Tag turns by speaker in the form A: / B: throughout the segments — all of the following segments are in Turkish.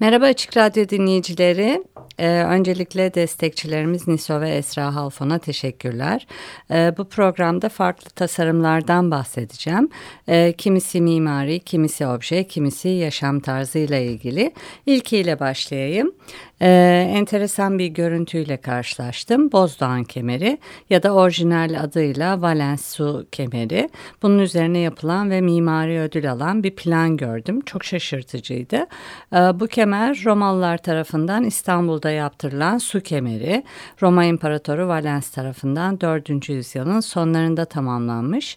A: Merhaba Açık Radyo dinleyicileri. Ee, öncelikle destekçilerimiz Niso ve Esra Halfon'a teşekkürler. Ee, bu programda farklı tasarımlardan bahsedeceğim. Ee, kimisi mimari, kimisi obje, kimisi yaşam tarzıyla ilgili. İlkiyle başlayayım. Ee, enteresan bir görüntüyle karşılaştım. Bozdoğan kemeri ya da orijinal adıyla Valens su kemeri. Bunun üzerine yapılan ve mimari ödül alan bir plan gördüm. Çok şaşırtıcıydı. Ee, bu kemer Romalılar tarafından İstanbul'da yaptırılan su kemeri. Roma İmparatoru Valens tarafından 4. yüzyılın sonlarında tamamlanmış.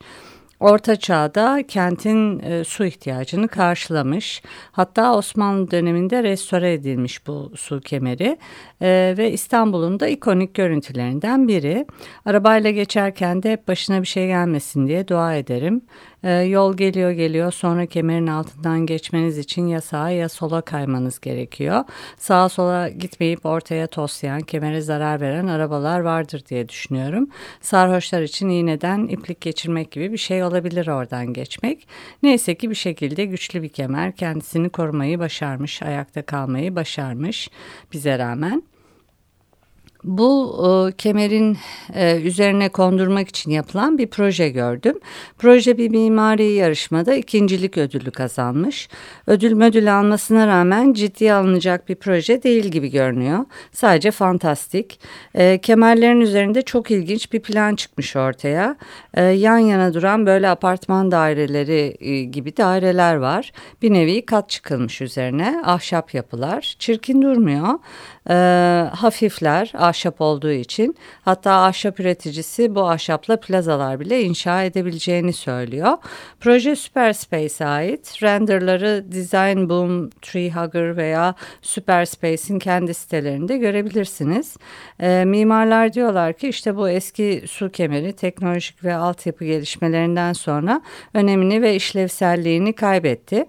A: Orta Çağ'da kentin e, su ihtiyacını karşılamış. Hatta Osmanlı döneminde restore edilmiş bu su kemeri e, ve İstanbul'un da ikonik görüntülerinden biri. Arabayla geçerken de hep başına bir şey gelmesin diye dua ederim. E, yol geliyor geliyor sonra kemerin altından geçmeniz için ya sağa ya sola kaymanız gerekiyor. Sağa sola gitmeyip ortaya toslayan, kemere zarar veren arabalar vardır diye düşünüyorum. Sarhoşlar için iğneden iplik geçirmek gibi bir şey olabilir oradan geçmek. Neyse ki bir şekilde güçlü bir kemer kendisini korumayı başarmış, ayakta kalmayı başarmış bize rağmen. Bu e, kemerin e, üzerine kondurmak için yapılan bir proje gördüm. Proje bir mimari yarışmada ikincilik ödülü kazanmış. Ödül ödül almasına rağmen ciddiye alınacak bir proje değil gibi görünüyor. Sadece fantastik. E, kemerlerin üzerinde çok ilginç bir plan çıkmış ortaya. E, yan yana duran böyle apartman daireleri e, gibi daireler var. Bir nevi kat çıkılmış üzerine. Ahşap yapılar. Çirkin durmuyor e, hafifler ahşap olduğu için hatta ahşap üreticisi bu ahşapla plazalar bile inşa edebileceğini söylüyor. Proje Superspace'e ait renderları Design Boom, Tree Hugger veya Superspace'in kendi sitelerinde görebilirsiniz. E, mimarlar diyorlar ki işte bu eski su kemeri teknolojik ve altyapı gelişmelerinden sonra önemini ve işlevselliğini kaybetti.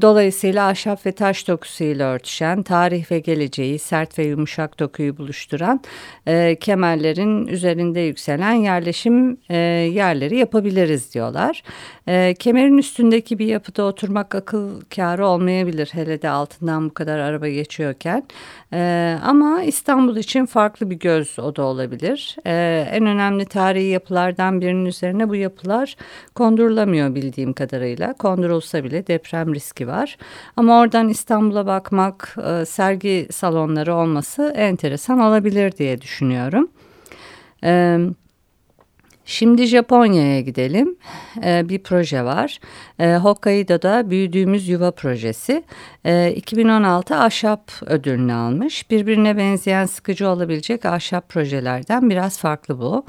A: Dolayısıyla ahşap ve taş dokusuyla örtüşen, tarih ve geleceği, sert ve yumuşak dokuyu buluşturan e, kemerlerin üzerinde yükselen yerleşim e, yerleri yapabiliriz diyorlar. E, kemerin üstündeki bir yapıda oturmak akıl kârı olmayabilir hele de altından bu kadar araba geçiyorken. E, ama İstanbul için farklı bir göz oda olabilir. E, en önemli tarihi yapılardan birinin üzerine bu yapılar kondurulamıyor bildiğim kadarıyla. Kondurulsa bile deprem riski var. Ama oradan İstanbul'a bakmak, e, sergi salonları olması enteresan olabilir diye düşünüyorum. Evet. Şimdi Japonya'ya gidelim. Ee, bir proje var. Ee, Hokkaido'da Büyüdüğümüz Yuva Projesi. Ee, 2016 ahşap ödülünü almış. Birbirine benzeyen sıkıcı olabilecek ahşap projelerden biraz farklı bu.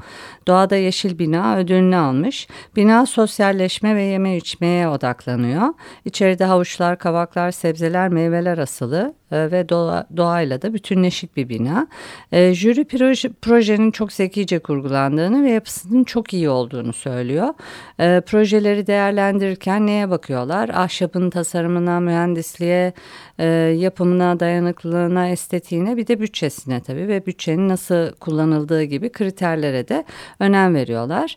A: Doğada Yeşil Bina ödülünü almış. Bina sosyalleşme ve yeme içmeye odaklanıyor. İçeride havuçlar, kavaklar, sebzeler, meyveler asılı ve doğa, doğayla da bütünleşik bir bina. E, jüri proje, projenin çok zekice kurgulandığını ve yapısının çok iyi olduğunu söylüyor. E, projeleri değerlendirirken neye bakıyorlar? Ahşabın tasarımına, mühendisliğe, e, yapımına, dayanıklılığına, estetiğine bir de bütçesine tabii ve bütçenin nasıl kullanıldığı gibi kriterlere de önem veriyorlar.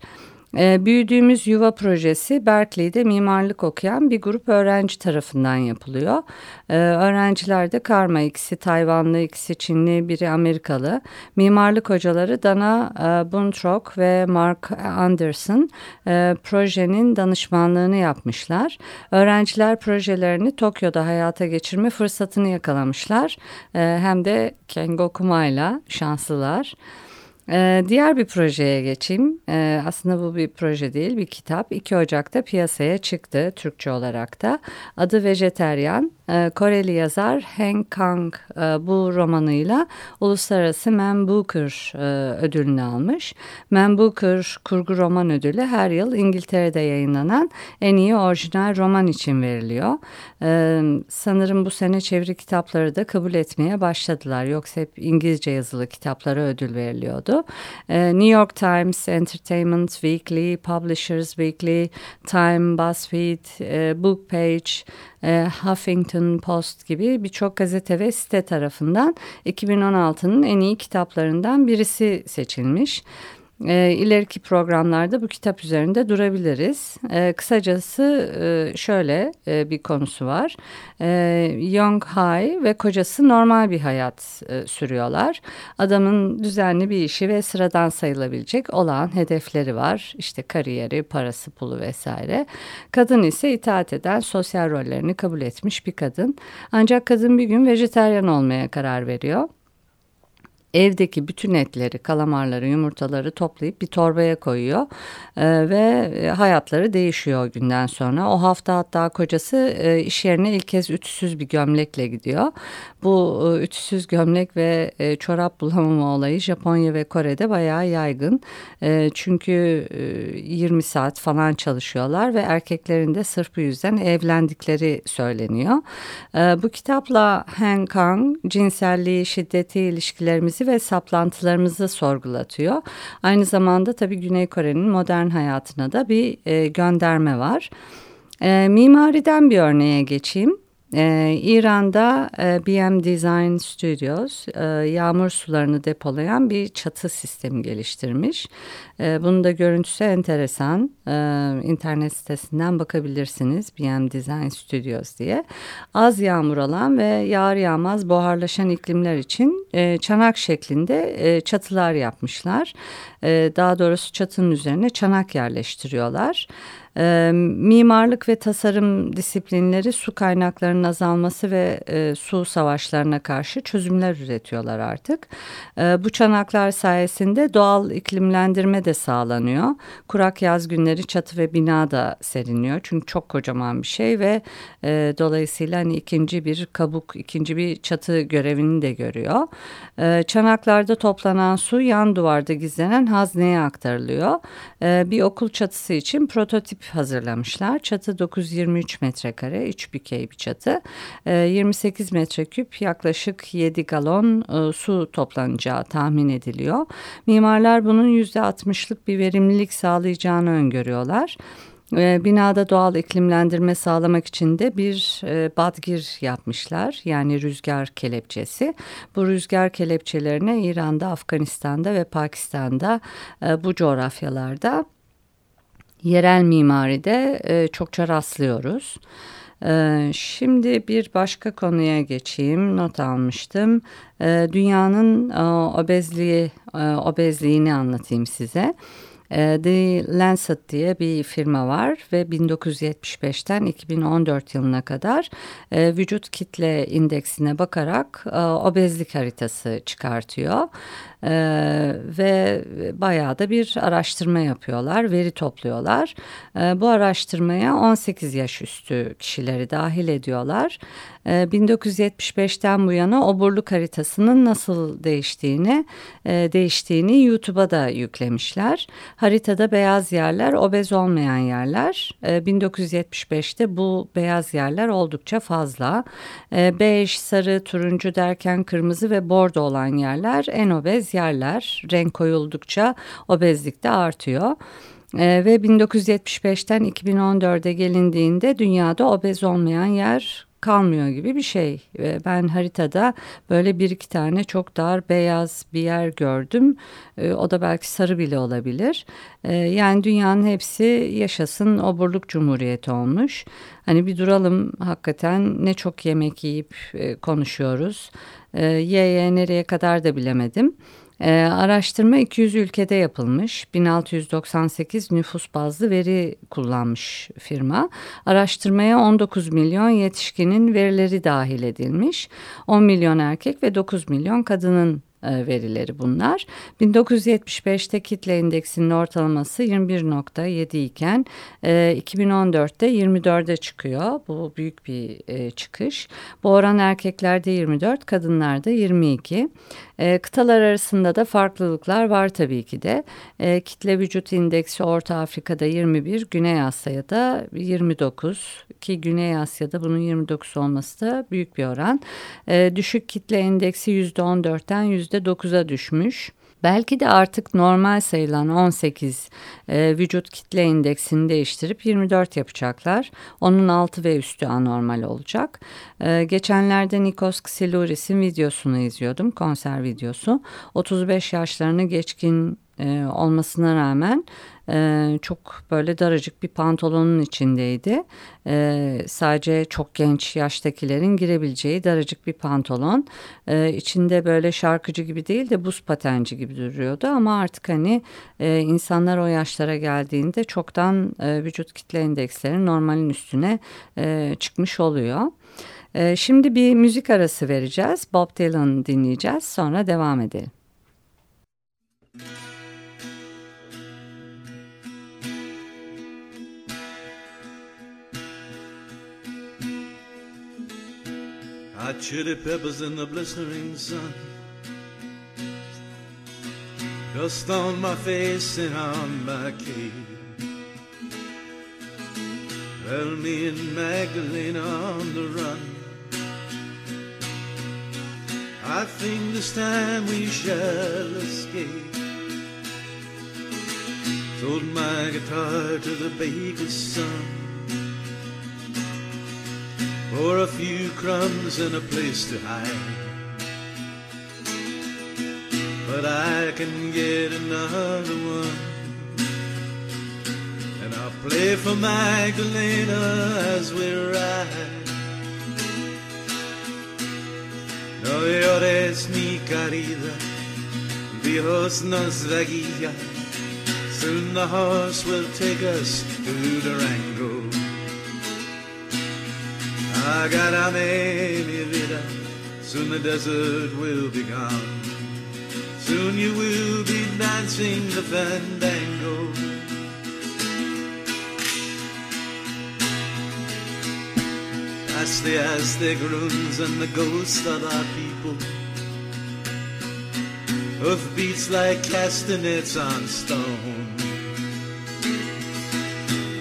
A: E, büyüdüğümüz Yuva projesi Berkeley'de mimarlık okuyan bir grup öğrenci tarafından yapılıyor. E, öğrenciler de karma ikisi Tayvanlı, ikisi Çinli, biri Amerikalı. Mimarlık hocaları Dana e, Buntrock ve Mark Anderson e, projenin danışmanlığını yapmışlar. Öğrenciler projelerini Tokyo'da hayata geçirme fırsatını yakalamışlar. E, hem de Kengo Kuma'yla şanslılar. Ee, diğer bir projeye geçeyim. Ee, aslında bu bir proje değil, bir kitap. 2 Ocak'ta piyasaya çıktı Türkçe olarak da. Adı Vejeteryan. E, Koreli yazar Hank Kang e, bu romanıyla Uluslararası Man Booker e, ödülünü almış. Man Booker kurgu roman ödülü her yıl İngiltere'de yayınlanan en iyi orijinal roman için veriliyor. Sanırım bu sene çeviri kitapları da kabul etmeye başladılar. Yoksa hep İngilizce yazılı kitaplara ödül veriliyordu. New York Times, Entertainment Weekly, Publishers Weekly, Time, BuzzFeed, Book Page, e, Huffington Post gibi birçok gazete ve site tarafından 2016'nın en iyi kitaplarından birisi seçilmiş. E, ileriki programlarda bu kitap üzerinde durabiliriz. E, kısacası e, şöyle e, bir konusu var. E, Young Hai ve kocası normal bir hayat e, sürüyorlar. Adamın düzenli bir işi ve sıradan sayılabilecek olan hedefleri var. İşte kariyeri, parası, pulu vesaire. Kadın ise itaat eden sosyal rollerini kabul etmiş bir kadın. Ancak kadın bir gün vejeteryan olmaya karar veriyor evdeki bütün etleri, kalamarları, yumurtaları toplayıp bir torbaya koyuyor e, ve hayatları değişiyor günden sonra. O hafta hatta kocası e, iş yerine ilk kez ütüsüz bir gömlekle gidiyor. Bu e, ütüsüz gömlek ve e, çorap bulamama olayı Japonya ve Kore'de bayağı yaygın. E, çünkü e, 20 saat falan çalışıyorlar ve erkeklerin de sırf bu yüzden evlendikleri söyleniyor. E, bu kitapla Han Kang cinselliği, şiddeti, ilişkilerimizi ve saplantılarımızı sorgulatıyor. Aynı zamanda tabii Güney Kore'nin modern hayatına da bir e, gönderme var. E, mimariden bir örneğe geçeyim. Ee, İran'da e, BM Design Studios e, yağmur sularını depolayan bir çatı sistemi geliştirmiş. E, bunun da görüntüsü enteresan. E, internet sitesinden bakabilirsiniz BM Design Studios diye. Az yağmur alan ve yağar yağmaz buharlaşan iklimler için e, çanak şeklinde e, çatılar yapmışlar. E, daha doğrusu çatının üzerine çanak yerleştiriyorlar. E, mimarlık ve tasarım disiplinleri su kaynaklarının azalması ve e, su savaşlarına karşı çözümler üretiyorlar artık. E, bu çanaklar sayesinde doğal iklimlendirme de sağlanıyor. Kurak yaz günleri çatı ve bina da seriniyor. Çünkü çok kocaman bir şey ve e, dolayısıyla hani ikinci bir kabuk, ikinci bir çatı görevini de görüyor. E, çanaklarda toplanan su yan duvarda gizlenen hazneye aktarılıyor. E, bir okul çatısı için prototip hazırlamışlar. Çatı 923 metrekare, üç bükey bir çatı. E, 28 metreküp yaklaşık 7 galon e, su toplanacağı tahmin ediliyor. Mimarlar bunun %60'lık bir verimlilik sağlayacağını öngörüyorlar. E, binada doğal iklimlendirme sağlamak için de bir e, badgir yapmışlar. Yani rüzgar kelepçesi. Bu rüzgar kelepçelerine İran'da, Afganistan'da ve Pakistan'da e, bu coğrafyalarda yerel mimaride çokça rastlıyoruz. Ee, şimdi bir başka konuya geçeyim. Not almıştım. Ee, dünyanın e, obezliği, e, obezliğini anlatayım size. Ee, The Lancet diye bir firma var ve 1975'ten 2014 yılına kadar e, vücut kitle indeksine bakarak e, obezlik haritası çıkartıyor. Ee, ve bayağı da bir araştırma yapıyorlar, veri topluyorlar. Bu araştırmaya 18 yaş üstü kişileri dahil ediyorlar. Ee, 1975'ten bu yana oburluk haritasının nasıl değiştiğini e, değiştiğini YouTube'a da yüklemişler. Haritada beyaz yerler obez olmayan yerler. Ee, 1975'te bu beyaz yerler oldukça fazla. Ee, bej, sarı, turuncu derken kırmızı ve bordo olan yerler en obez yerler renk koyuldukça obezlik de artıyor. Ee, ve 1975'ten 2014'e gelindiğinde dünyada obez olmayan yer kalmıyor gibi bir şey. Ben haritada böyle bir iki tane çok dar beyaz bir yer gördüm. E, o da belki sarı bile olabilir. E, yani dünyanın hepsi yaşasın oburluk cumhuriyeti olmuş. Hani bir duralım hakikaten ne çok yemek yiyip e, konuşuyoruz. E, ye ye nereye kadar da bilemedim. E, araştırma 200 ülkede yapılmış. 1698 nüfus bazlı veri kullanmış firma. Araştırmaya 19 milyon yetişkinin verileri dahil edilmiş. 10 milyon erkek ve 9 milyon kadının
B: e, verileri bunlar. 1975'te kitle indeksinin ortalaması 21.7 iken e, 2014'te 24'e çıkıyor. Bu büyük bir e, çıkış. Bu oran erkeklerde 24, kadınlarda 22. E, kıtalar arasında da farklılıklar var tabii ki de. E, kitle vücut indeksi Orta Afrika'da 21, Güney Asya'da 29 ki Güney Asya'da bunun 29 olması da büyük bir oran. E, düşük kitle indeksi %14'ten %9'a düşmüş. Belki de artık normal sayılan 18 e, vücut kitle indeksini değiştirip 24 yapacaklar. Onun altı ve üstü anormal olacak. E, geçenlerde Nikos Xylouris'in videosunu izliyordum, konser videosu. 35 yaşlarını geçkin e, olmasına rağmen e, çok böyle daracık bir pantolonun içindeydi. E, sadece çok genç yaştakilerin girebileceği daracık bir pantolon. E, içinde böyle şarkıcı gibi değil de buz patenci gibi duruyordu ama artık hani e, insanlar o yaşlara geldiğinde çoktan e, vücut kitle indeksleri normalin üstüne e, çıkmış oluyor. E, şimdi bir müzik arası vereceğiz. Bob Dylan dinleyeceğiz sonra devam edelim. Hot chili peppers in the blistering sun. Dust on my face and on my cape. Well, me and Magdalena on the run. I think this time we shall escape. Sold my guitar to the baker's son few crumbs and a place to hide. But I can get another one, and I'll play for Magdalena as we ride. No llores mi querida, Dios nos da guía. Soon the horse will take us to Durango. Agarame mi vida, soon the desert will be gone. Soon you will be dancing the fandango. As the Aztec ruins and the ghosts of our people. Hoof beats like castanets on stone.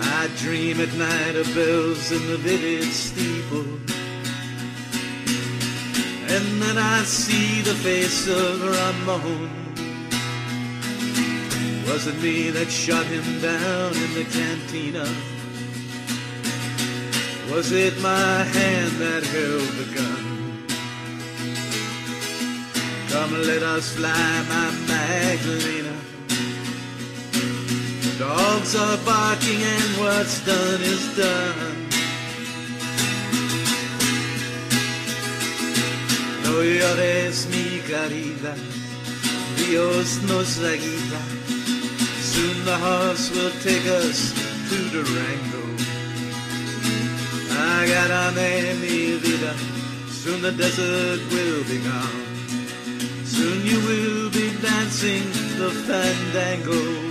B: I dream at night of bells in the village steeple. And then I see the face of Ramon. Was it me that shot him down in the cantina? Was it my hand that held the gun? Come let us fly, my Magdalena. Dogs are barking and what's done is done. Llores mi querida, Dios nos la guía. Soon the horse will take us to Durango. Agarame mi vida, soon the desert will be gone. Soon you will be dancing the fandango.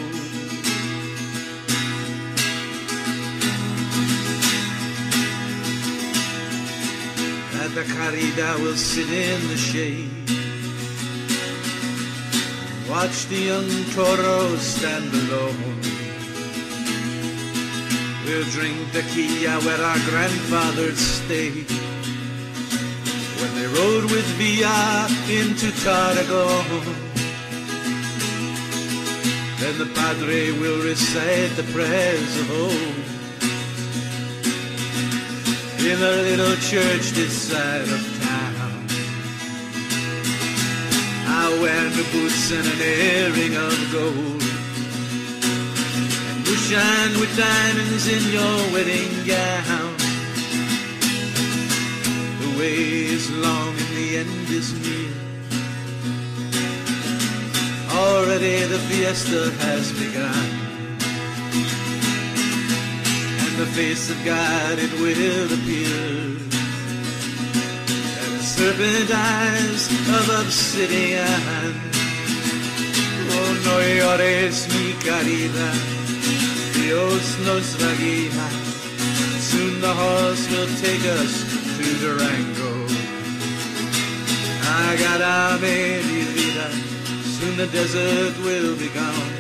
B: The carida will sit in the shade. Watch the young toros stand alone. We'll drink the tequila where our grandfathers stayed. When they rode with Villa into Tarragon. Then the padre will recite the prayers of old in a little church this side of town. I wear new boots and an earring of gold. And you shine with diamonds in your wedding gown. The way is long and the end is near. Already the fiesta has begun the face of God it will appear. And the serpent eyes of obsidian. Oh, no llores, mi querida, Dios nos va a guiar. Soon the horse will take us to Durango. Agarame, mi vida, soon the desert will be gone.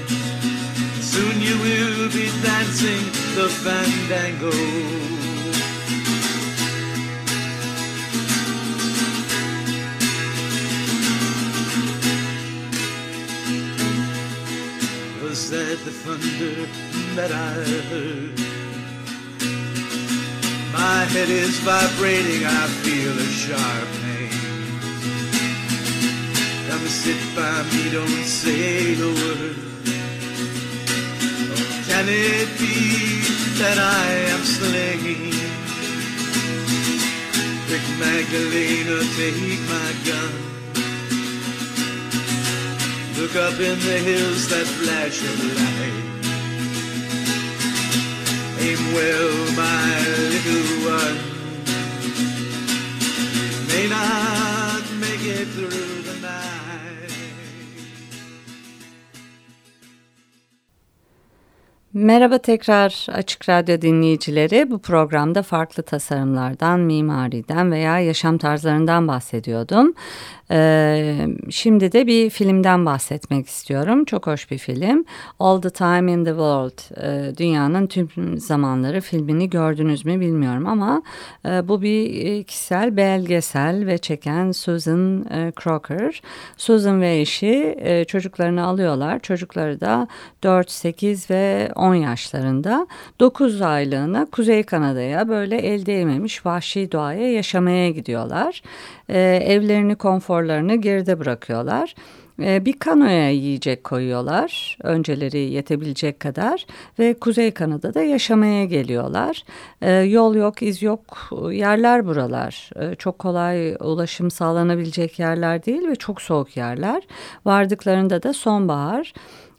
B: Soon you will be dancing the fandango. that the thunder that I heard. My head is vibrating, I feel a sharp pain. Come sit by me, don't say the word. Can it be that I am slain? Quick Magdalena, take my gun. Look up in the hills that flash of light. Aim well, my little one. May not make it through
A: Merhaba tekrar Açık Radyo dinleyicileri. Bu programda farklı tasarımlardan, mimariden veya yaşam tarzlarından bahsediyordum. Ee, şimdi de bir filmden bahsetmek istiyorum. Çok hoş bir film. All the Time in the World. Ee, dünyanın tüm zamanları filmini gördünüz mü bilmiyorum ama e, bu bir e, kişisel belgesel ve çeken Susan e, Crocker. Susan ve eşi e, çocuklarını alıyorlar. Çocukları da 4, 8 ve 10 yaşlarında 9 aylığına Kuzey Kanada'ya böyle el değmemiş vahşi doğaya yaşamaya gidiyorlar. E, evlerini konforlarını geride bırakıyorlar. E, bir kanoya yiyecek koyuyorlar. Önceleri yetebilecek kadar ve Kuzey Kanada'da yaşamaya geliyorlar. E, yol yok, iz yok yerler buralar. Çok kolay ulaşım sağlanabilecek yerler değil ve çok soğuk yerler. Vardıklarında da sonbahar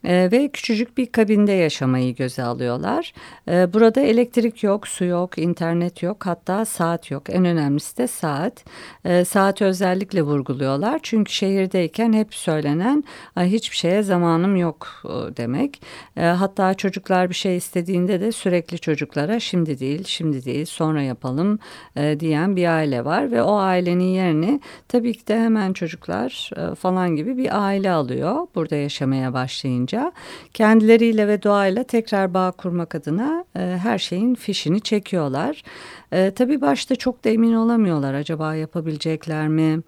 A: e, ve küçücük bir kabinde yaşamayı göze alıyorlar. E, burada elektrik yok, su yok, internet yok hatta saat yok. En önemlisi de saat. E, saati özellikle vurguluyorlar çünkü şehirdeyken hep söylenen hiçbir şeye zamanım yok e, demek. Hatta çocuklar bir şey istediğinde de sürekli çocuklara şimdi değil, şimdi değil, sonra yapalım e, diyen bir aile var ve o ailenin yerini tabii ki de hemen çocuklar e, falan gibi bir aile alıyor burada yaşamaya başlayınca boyunca kendileriyle ve doğayla tekrar bağ kurmak adına e, her şeyin fişini çekiyorlar. E, tabii başta çok da emin olamıyorlar acaba yapabilecekler mi?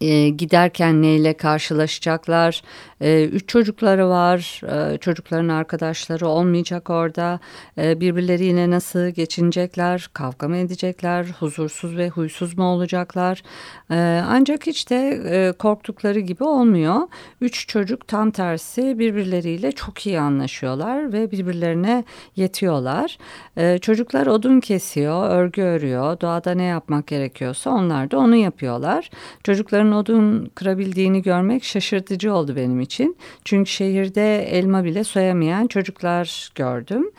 A: E, giderken neyle karşılaşacaklar. E, üç çocukları var. E, çocukların arkadaşları olmayacak orada. E, birbirleriyle nasıl geçinecekler? Kavga mı edecekler? Huzursuz ve huysuz mu olacaklar? E, ancak hiç de e, korktukları gibi olmuyor. Üç çocuk tam tersi birbirleriyle çok iyi anlaşıyorlar ve birbirlerine yetiyorlar. E, çocuklar odun kesiyor, örgü örüyor. Doğada ne yapmak gerekiyorsa onlar da onu yapıyorlar. Çocukların çocukların odun kırabildiğini görmek şaşırtıcı oldu benim için. Çünkü şehirde elma bile soyamayan çocuklar gördüm.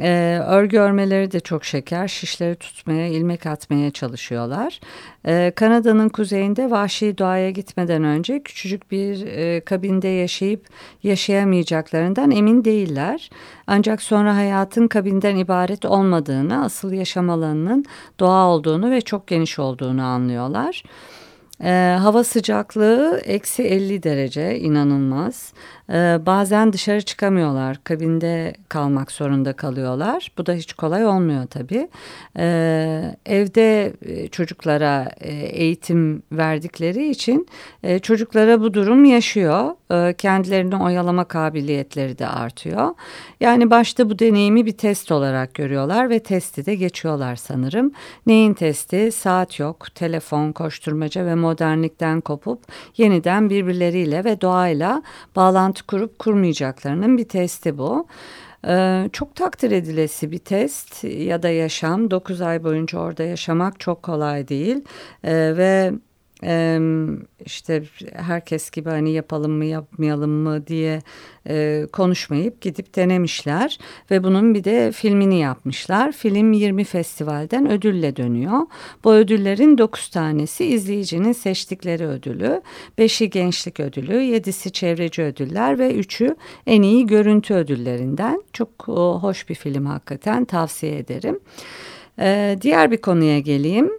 A: Ee, örgü örmeleri de çok şeker. Şişleri tutmaya, ilmek atmaya çalışıyorlar. Ee, Kanada'nın kuzeyinde vahşi doğaya gitmeden önce küçücük bir e, kabinde yaşayıp yaşayamayacaklarından emin değiller. Ancak sonra hayatın kabinden ibaret olmadığını, asıl yaşam alanının doğa olduğunu ve çok geniş olduğunu anlıyorlar. Ee, hava sıcaklığı eksi 50 derece inanılmaz. Ee, bazen dışarı çıkamıyorlar. Kabinde kalmak zorunda kalıyorlar. Bu da hiç kolay olmuyor tabii. Ee, evde e, çocuklara e, eğitim verdikleri için e, çocuklara bu durum yaşıyor. Ee, kendilerini oyalama kabiliyetleri de artıyor. Yani başta bu deneyimi bir test olarak görüyorlar ve testi de geçiyorlar sanırım. Neyin testi? Saat yok, telefon, koşturmaca ve modernlikten kopup yeniden birbirleriyle ve doğayla bağlantı kurup kurmayacaklarının bir testi bu. Ee, çok takdir edilesi bir test ya da yaşam. 9 ay boyunca orada yaşamak çok kolay değil. Ee, ve e, işte herkes gibi hani yapalım mı yapmayalım mı diye e, konuşmayıp gidip denemişler ve bunun bir de filmini yapmışlar. Film 20 festivalden ödülle dönüyor. Bu ödüllerin 9 tanesi izleyicinin seçtikleri ödülü, 5'i gençlik ödülü, 7'si çevreci ödüller ve 3'ü en iyi görüntü ödüllerinden. Çok hoş bir film hakikaten tavsiye ederim. Ee, diğer bir konuya geleyim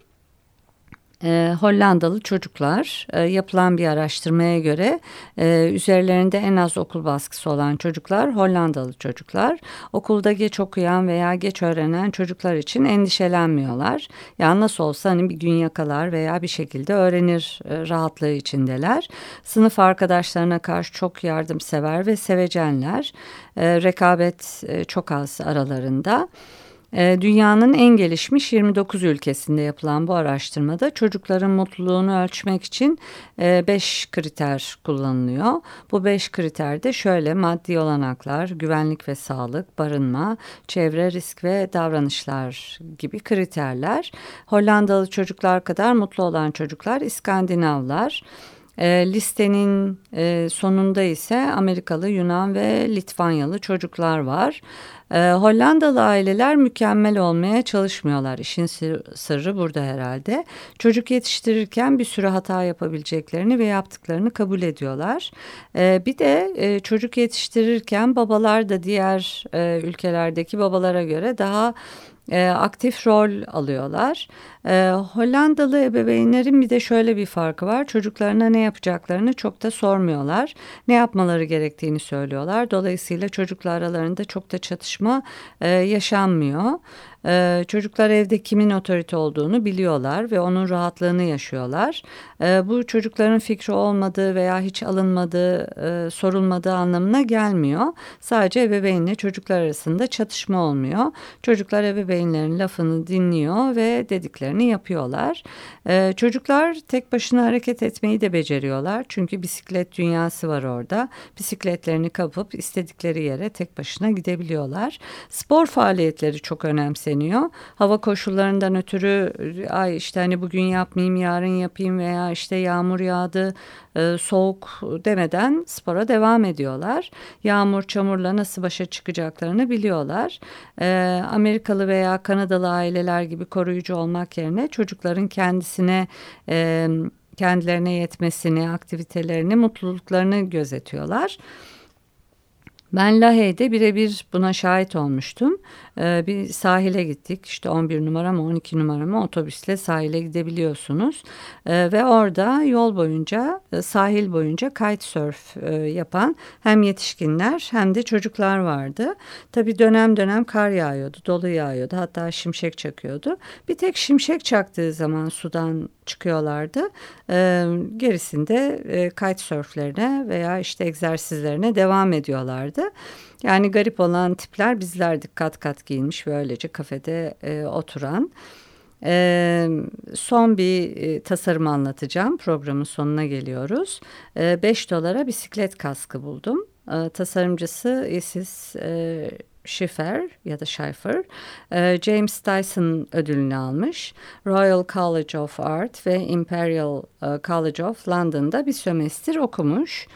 A: e, Hollandalı çocuklar e, yapılan bir araştırmaya göre e, üzerlerinde en az okul baskısı olan çocuklar Hollandalı çocuklar. Okulda geç okuyan veya geç öğrenen çocuklar için endişelenmiyorlar. Ya nasıl olsa hani bir gün yakalar veya bir şekilde öğrenir e, rahatlığı içindeler. Sınıf arkadaşlarına karşı çok yardımsever ve sevecenler. E, rekabet e, çok az aralarında. Ee, dünyanın en gelişmiş 29 ülkesinde yapılan bu araştırmada çocukların mutluluğunu ölçmek için 5 e, kriter kullanılıyor. Bu 5 kriter de şöyle maddi olanaklar, güvenlik ve sağlık, barınma, çevre, risk ve davranışlar gibi kriterler. Hollandalı çocuklar kadar mutlu olan çocuklar İskandinavlar. E, listenin e, sonunda ise Amerikalı, Yunan ve Litvanyalı çocuklar var. E, Hollandalı aileler mükemmel olmaya çalışmıyorlar. İşin sırrı burada herhalde. Çocuk yetiştirirken bir sürü hata yapabileceklerini ve yaptıklarını kabul ediyorlar. E, bir de e, çocuk yetiştirirken babalar da diğer e, ülkelerdeki babalara göre daha e, aktif rol alıyorlar. E, Hollandalı ebeveynlerin bir de şöyle bir farkı var. Çocuklarına ne yapacaklarını çok da sormuyorlar. Ne yapmaları gerektiğini söylüyorlar. Dolayısıyla çocuklar aralarında çok da çatışma e, yaşanmıyor. Ee, çocuklar evde kimin otorite olduğunu biliyorlar ve onun rahatlığını yaşıyorlar. Ee, bu çocukların fikri olmadığı veya hiç alınmadığı, e, sorulmadığı anlamına gelmiyor. Sadece ebeveynle çocuklar arasında çatışma olmuyor. Çocuklar ebeveynlerin lafını dinliyor ve dediklerini yapıyorlar. Ee, çocuklar tek başına hareket etmeyi de beceriyorlar. Çünkü bisiklet dünyası var orada. Bisikletlerini kapıp istedikleri yere tek başına gidebiliyorlar. Spor faaliyetleri çok önemseniyor bekleniyor. Hava koşullarından ötürü ay işte hani bugün yapmayayım yarın yapayım veya işte yağmur yağdı e, soğuk demeden spora devam ediyorlar. Yağmur çamurla nasıl başa çıkacaklarını biliyorlar. E, Amerikalı veya Kanadalı aileler gibi koruyucu olmak yerine çocukların kendisine e, kendilerine yetmesini, aktivitelerini, mutluluklarını gözetiyorlar. Ben Lahey'de birebir buna şahit olmuştum. Ee, bir sahile gittik. İşte 11 numara mı 12 numara mı otobüsle sahile gidebiliyorsunuz. Ee, ve orada yol boyunca e, sahil boyunca kitesurf e, yapan hem yetişkinler hem de çocuklar vardı. Tabii dönem dönem kar yağıyordu, dolu yağıyordu. Hatta şimşek çakıyordu. Bir tek şimşek çaktığı zaman sudan çıkıyorlardı. E, gerisinde e, kitesurflerine veya işte egzersizlerine devam ediyorlardı. Yani garip olan tipler bizlerdik kat kat giyinmiş böylece kafede e, oturan. Ee, son bir e, tasarım anlatacağım. Programın sonuna geliyoruz. 5 ee, dolara bisiklet kaskı buldum. Ee, tasarımcısı Isis e, Schiffer ya da Schiffer e, James Dyson ödülünü almış. Royal College of Art ve Imperial e, College of London'da bir sömestr okumuş.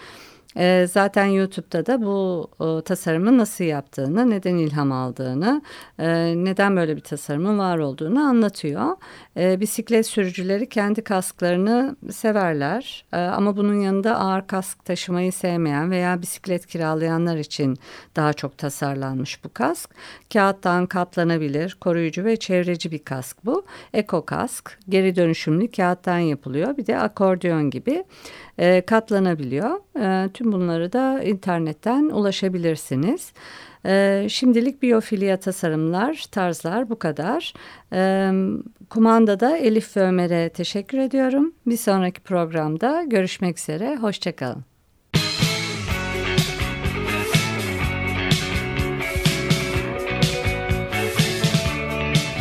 A: E, zaten YouTube'da da bu e, tasarımı nasıl yaptığını, neden ilham aldığını, e, neden böyle bir tasarımın var olduğunu anlatıyor. E, bisiklet sürücüleri kendi kasklarını severler e, ama bunun yanında ağır kask taşımayı sevmeyen veya bisiklet kiralayanlar için daha çok tasarlanmış bu kask. Kağıttan katlanabilir, koruyucu ve çevreci bir kask bu. Eko kask, geri dönüşümlü kağıttan yapılıyor. Bir de akordeon gibi e, katlanabiliyor. E, tüm bunları da internetten ulaşabilirsiniz. E, şimdilik biyofilya tasarımlar, tarzlar bu kadar. E, kumandada Elif ve Ömer'e teşekkür ediyorum. Bir sonraki programda görüşmek üzere. Hoşçakalın.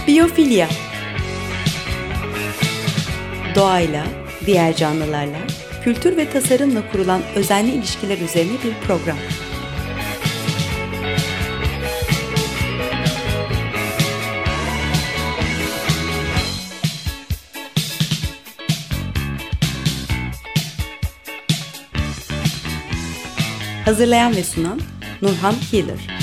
C: Biyofilya Doğayla, diğer canlılarla kültür ve tasarımla kurulan özenli ilişkiler üzerine bir program. Hazırlayan ve sunan Nurhan Healer.